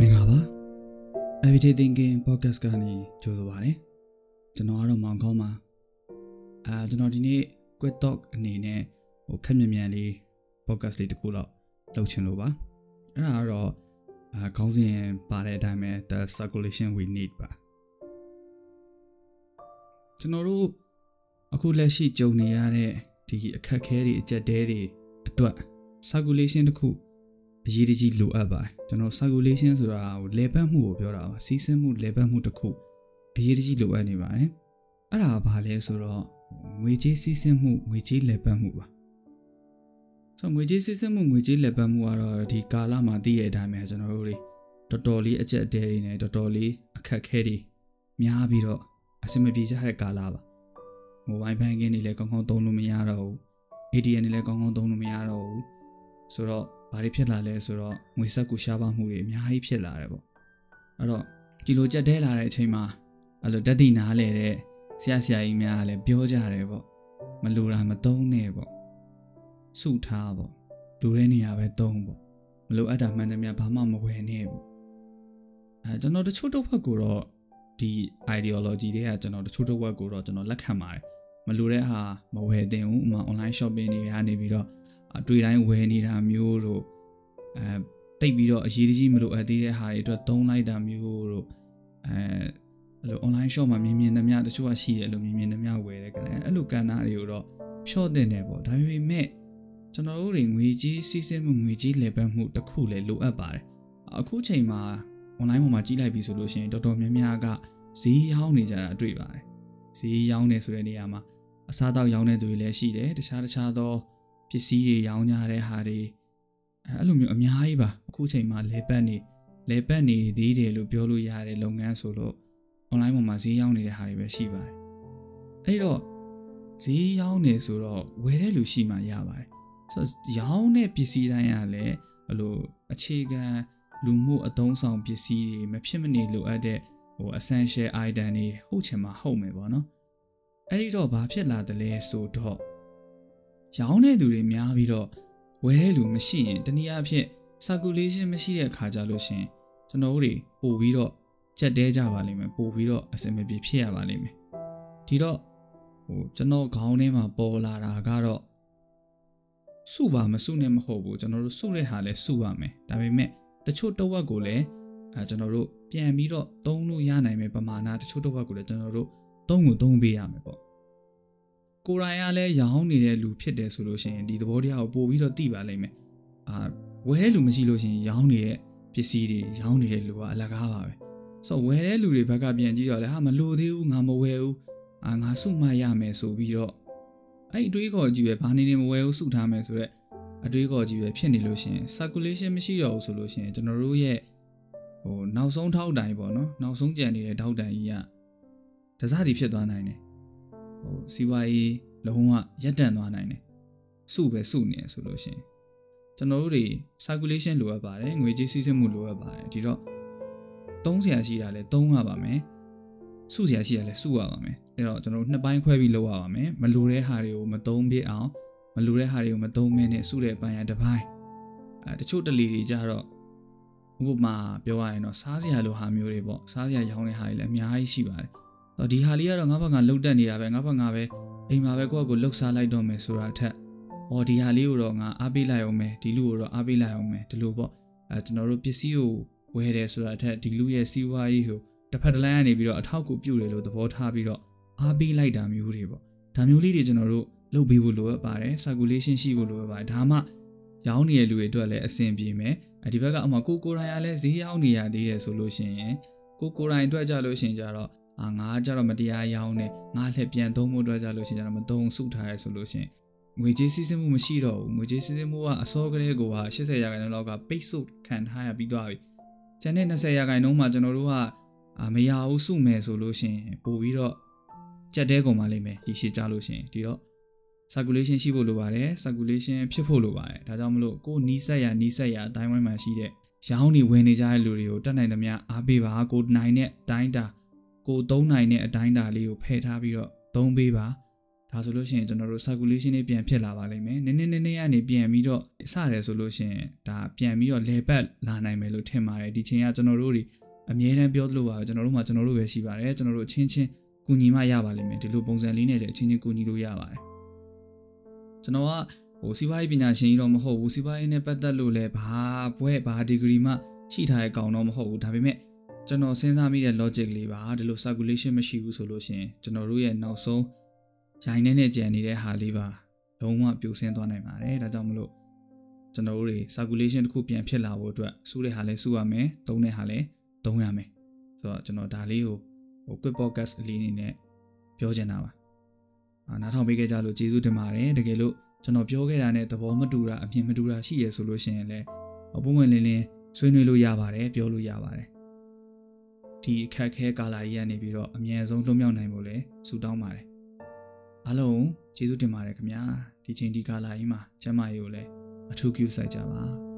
မင်္ဂလာပါ Everyday Thinking Podcast ကနေကြိုဆိုပါရစေကျွန်တော်ကတော့မောင်ကောင်းပါအာကျွန်တော်ဒီနေ့ Quick Talk အနေနဲ့ဟိုခက်မြန်မြန်လေး podcast လေးတစ်ခုတော့လုပ်ချင်လို့ပါအဲ့ဒါကတော့အာခေါင်းစဉ်ပါတဲ့အတိုင်းပဲ the circulation we need ပါကျွန်တော်တို့အခုလက်ရှိကြုံနေရတဲ့ဒီအခက်အခဲတွေအကြက်တဲတွေအတွက် circulation တစ်ခု အရေးတကြီးလိုအပ်ပါတယ်ကျွန်တော် circulation ဆိုတာဟိုလေပတ်မှုကိုပြောတာပါစီးဆင်းမှုလေပတ်မှုတစ်ခုအရေးတကြီးလိုအပ်နေပါတယ်အဲ့ဒါဘာလဲဆိုတော့ငွေကြေးစီးဆင်းမှုငွေကြေးလေပတ်မှုပါဆိုငွေကြေးစီးဆင်းမှုငွေကြေးလေပတ်မှုကတော့ဒီကာလမှာတည်ရတဲ့အတိုင်းပဲကျွန်တော်တို့တွေတော်တော်လေးအကျက်အတဲတွေနဲ့တော်တော်လေးအခက်ခဲတွေများပြီးတော့အဆင်မပြေကြတဲ့ကာလပါမိုဘိုင်းဘဏ်ကင်းတွေလည်းကောင်းကောင်းသုံးလို့မရတော့ဘူး ATM တွေလည်းကောင်းကောင်းသုံးလို့မရတော့ဘူးဆိုတော့ ဘာတွေဖြစ်လာလဲဆိုတော့ငွေဆက်ကူရှားပါမှုတွေအများကြီးဖြစ်လာတယ်ပေါ့အဲ့တော့ကီလိုကြက်တဲလာတဲ့အချိန်မှာအဲ့လိုတက်တိနားလေတဲ့ဆရာဆရာကြီးများကလည်းပြောကြတယ်ပေါ့မလိုတာမသုံးနဲ့ပေါ့စုထားပေါ့လူတဲ့နေရာပဲသုံးပေါ့မလိုအပ်တာမှန်တယ်များဘာမှမဝယ်နဲ့ပေါ့အဲကျွန်တော်တချို့တော့ဘက်ကိုတော့ဒီ ideology တွေကကျွန်တော်တချို့တော့ဘက်ကိုတော့ကျွန်တော်လက်ခံပါတယ်မလိုတဲ့ဟာမဝယ်သင့်ဘူးဥမာ online shopping တွေကနေပြီးတော့ အတွေ့တိုင်းဝယ်နေတာမျိုးတို့အဲတိတ်ပြီးတော့အရေးကြီးမလို့အပ်သေးတဲ့ဟာတွေအတွက်သုံးလိုက်တာမျိုးတို့အဲအဲ့လို online shop မှာမြင်မြင်သမျှတချို့ကရှိတယ်လို့မြင်မြင်သမျှဝယ်တယ်ကလည်းအဲ့လိုကဏ္ဍတွေကိုတော့ short တင်တယ်ပေါ့ဒါပေမဲ့ကျွန်တော်တို့တွေငွေကြီးစီးဆင်းမှုငွေကြီးလေပတ်မှုတစ်ခုလည်းလိုအပ်ပါတယ်အခုချိန်မှာ online ပေါ်မှာကြီးလိုက်ပြီဆိုလို့ရှိရင်တော်တော်များများကဈေးရောင်းနေကြတာတွေ့ပါတယ်ဈေးရောင်းနေဆိုတဲ့နေရာမှာအစားအသောက်ရောင်းတဲ့သူတွေလည်းရှိတယ်တခြားတခြားသောပ စ္စည်းတွေရောင်းကြတဲ့ဟာတွေအဲ့လိုမျိုးအများကြီးပါအခုချိန်မှာလေပတ်နေလေပတ်နေသေးတယ်လို့ပြောလို့ရတဲ့လုပ်ငန်းဆိုလို့ online ပေါ်မှာဈေးရောင်းနေတဲ့ဟာတွေပဲရှိပါတယ်အဲ့တော့ဈေးရောင်းနေဆိုတော့ဝယ်တဲ့လူရှိမှရပါတယ်ဆိုတော့ရောင်းတဲ့ပစ္စည်းတိုင်းကလည်းအဲ့လိုအခြေခံလူမှုအသုံးဆောင်ပစ္စည်းတွေမဖြစ်မနေလိုအပ်တဲ့ဟို essential item တွေဟုတ်ချင်မှဟုတ်မယ်ပေါ့နော်အဲ့ဒီတော့ဘာဖြစ်လာတယ်လဲဆိုတော့ ရောင်းတဲ့သူတွေများပြီးတော့ဝယ်တဲ့လူမရှိရင်တနည်းအားဖြင့် circulation မရှိတဲ့ခါကြလို့ရှင်ကျွန်တော်တို့တွေပို့ပြီးတော့ကြက်တဲကြပါလိမ့်မယ်ပို့ပြီးတော့အစင်မပြေဖြစ်ရပါလိမ့်မယ်ဒီတော့ဟိုကျွန်တော်ခေါင်းထဲမှာပေါ်လာတာကတော့စုပါမစုနဲ့မဟုတ်ဘူးကျွန်တော်တို့စုတဲ့ဟာလဲစုရမယ်ဒါပေမဲ့တချို့တဝက်ကိုလည်းအဲကျွန်တော်တို့ပြန်ပြီးတော့သုံးလို့ရနိုင်မယ်ပမာဏတချို့တဝက်ကိုလည်းကျွန်တော်တို့သုံးကိုသုံးပေးရမယ်ပေါ့ ကိုရိုင်းကလည်းရောင်းနေတဲ့လူဖြစ်တယ်ဆိုလို့ရှိရင်ဒီသဘောတရားကိုပို့ပြီးတော့သိပါလိမ့်မယ်အာဝယ်တဲ့လူမရှိလို့ရှိရင်ရောင်းနေတဲ့ပစ္စည်းတွေရောင်းနေတဲ့လူကအလကားပါပဲဆိုဝယ်တဲ့လူတွေဘက်ကပြန်ကြည့်တော့လေဟာမလိုသေးဘူးငါမဝယ်ဘူးအာငါစုမှရမယ်ဆိုပြီးတော့အဲ့အတွေးခေါ်ကြီးပဲဘာနေနေမဝယ်ဘူးစုထားမယ်ဆိုတော့အတွေးခေါ်ကြီးပဲဖြစ်နေလို့ရှိရင် circulation မရှိတော့ဘူးဆိုလို့ရှိရင်ကျွန်တော်တို့ရဲ့ဟိုနောက်ဆုံးထောက်တိုင်ပေါ့နော်နောက်ဆုံးကြံနေတဲ့ထောက်တိုင်ကြီးကတစားစီဖြစ်သွားနိုင်တယ် ဟိုစီဝါရေးလုံးဝရပ်တန့်သွားနိုင်တယ်စုပဲစုနေရဆိုလို့ရှိရင်ကျွန်တော်တို့တွေ circulation လိုအပ်ပါတယ်ငွေကြေးစီးဆင်းမှုလိုအပ်ပါတယ်ဒီတော့သုံးဆရာရှိတာလဲသုံးရပါမယ်စုဆရာရှိတာလဲစုရပါမယ်အဲ့တော့ကျွန်တော်တို့နှစ်ပိုင်းခွဲပြီးလုပ်ရပါမယ်မလိုတဲ့ဟာတွေကိုမသုံးပြအောင်မလိုတဲ့ဟာတွေကိုမသုံးမင်းနဲ့စုတဲ့အပိုင်းကတစ်ပိုင်းအဲတချို့တလီတွေကြတော့ဥပမာပြောရရင်တော့စားစရာလိုဟာမျိုးတွေပေါ့စားစရာရောင်းတဲ့ဟာတွေလည်းအများကြီးရှိပါတယ် တော့ဒီဟာလေးကတော့ငါဘက်ကလှုပ်တက်နေတာပဲငါဘက်ကပဲအိမ်မှာပဲကိုယ့်အကိုလှုပ်စားလိုက်တော့မယ်ဆိုတာထက်အော်ဒီဟာလေးကိုတော့ငါအားပေးလိုက်အောင်မယ်ဒီလူကိုတော့အားပေးလိုက်အောင်မယ်ဒီလိုပေါ့အဲကျွန်တော်တို့ပစ္စည်းကိုဝယ်တယ်ဆိုတာထက်ဒီလူရဲ့စီးပွားရေးကိုတစ်ဖက်တစ်လမ်းကနေပြီးတော့အထောက်အကူပြုတယ်လို့သဘောထားပြီးတော့အားပေးလိုက်တာမျိုးတွေပေါ့ဒါမျိုးလေးတွေကျွန်တော်တို့လုပ်ပေးဖို့လိုအပ်ပါတယ် circulation ရှိဖို့လိုအပ်ပါတယ်ဒါမှရောင်းနေတဲ့လူတွေအတွက်လည်းအဆင်ပြေမယ်အဲဒီဘက်ကအမှကိုကိုရိုင်းရလဲဈေးရောင်းနေရသေးတယ်ဆိုလို့ရှိရင်ကိုကိုရိုင်းအတွက်ကြလို့ရှိရင်ကြတော့ အာငါကြတော့မတရားရောင်းနေငါလက်ပြန်သုံးဖို့အတွက်ကြလို့ရှိရင်ကြတော့မသုံးစုထားရဲဆိုလို့ရှိရင်ငွေကြေးစီးဆင်းမှုမရှိတော့ဘူးငွေကြေးစီးဆင်းမှုကအစောကလေးကိုက80ရာခိုင်နှုန်းလောက်ကပိတ်ဆို့ခံထားရပြီးသွားပြီကျန်တဲ့20ရာခိုင်နှုန်းမှာကျွန်တော်တို့ကအာမရဘူးစုမယ်ဆိုလို့ရှိရင်ပို့ပြီးတော့ကြက်တဲကုန်ပါလိမ့်မယ်ရရှိကြလို့ရှိရင်ဒီတော့ circulation ရှိဖို့လိုပါတယ် circulation ဖြစ်ဖို့လိုပါတယ်ဒါကြောင့်မလို့ကိုနီးစက်ရနီးစက်ရအတိုင်းဝိုင်းမှာရှိတဲ့ရောင်းနေဝင်နေကြတဲ့လူတွေကိုတတ်နိုင်သမျှအားပေးပါကိုနိုင်တဲ့တိုင်းတာ ကိုသုံးနိုင်တဲ့အတိုင်းတာလေးကိုဖယ်ထားပြီးတော့သုံးပေးပါဒါဒါဆိုလို့ရှိရင်ကျွန်တော်တို့ circulation လေးပြန်ဖြစ်လာပါလိမ့်မယ်နည်းနည်းနည်းနည်းကနေပြန်ပြီးတော့စတယ်ဆိုလို့ရှိရင်ဒါပြန်ပြီးတော့လေပတ်လာနိုင်မယ်လို့ထင်ပါတယ်ဒီချိန်ကကျွန်တော်တို့တွေအမြဲတမ်းပြောလို့ပါပဲကျွန်တော်တို့မှကျွန်တော်တို့ပဲရှိပါတယ်ကျွန်တော်တို့အချင်းချင်းကူညီမှရပါလိမ့်မယ်ဒီလိုပုံစံလေးနဲ့လည်းအချင်းချင်းကူညီလို့ရပါတယ်ကျွန်တော်ကဟိုစီးပွားရေးပညာရှင်ကြီးတော့မဟုတ်ဘူးစီးပွားရေးနဲ့ပတ်သက်လို့လည်းဘာဘွဲ့ဘာဒီဂရီမှရှိထားတဲ့ကောင်တော့မဟုတ်ဘူးဒါပေမဲ့ ကျွန်တော်စဉ်းစားမိတဲ့ logic လေးပါဒီလို circulation မရှိဘူးဆိုလို့ရှိရင်ကျွန်တော်တို့ရဲ့နောက်ဆုံးရိုင်းနေနဲ့ကြံနေတဲ့ဟာလေးပါလုံးဝပြိုဆင်းသွားနိုင်ပါတယ်ဒါကြောင့်မလို့ကျွန်တော်တို့တွေ circulation တစ်ခုပြန်ဖြစ်လာဖို့အတွက်စူးတဲ့ဟာလဲစူးရမယ်သုံးတဲ့ဟာလဲသုံးရမယ်ဆိုတော့ကျွန်တော်ဒါလေးကိုဟို quick podcast အလေးအနေနဲ့ပြောချင်တာပါအာနားထောင်ပေးခဲ့ကြလို့ကျေးဇူးတင်ပါတယ်တကယ်လို့ကျွန်တော်ပြောခဲ့တာနဲ့သဘောမတူတာအမြင်မတူတာရှိရဆိုလို့ရှိရင်လည်းအပုံဝင်လင်းလင်းဆွေးနွေးလို့ရပါတယ်ပြောလို့ရပါတယ် ဒီအခက်ခဲကာလာကြီးကနေပြီးတော့အမြဲဆုံးလွတ်မြောက်နိုင်ဖို့လဲဆုတောင်းပါတယ်အားလုံးကျေးဇူးတင်ပါတယ်ခင်ဗျာဒီချိန်ဒီကာလာကြီးမှာကျမကြီးကိုလည်းအထူးပြုဆိုင်ကြပါ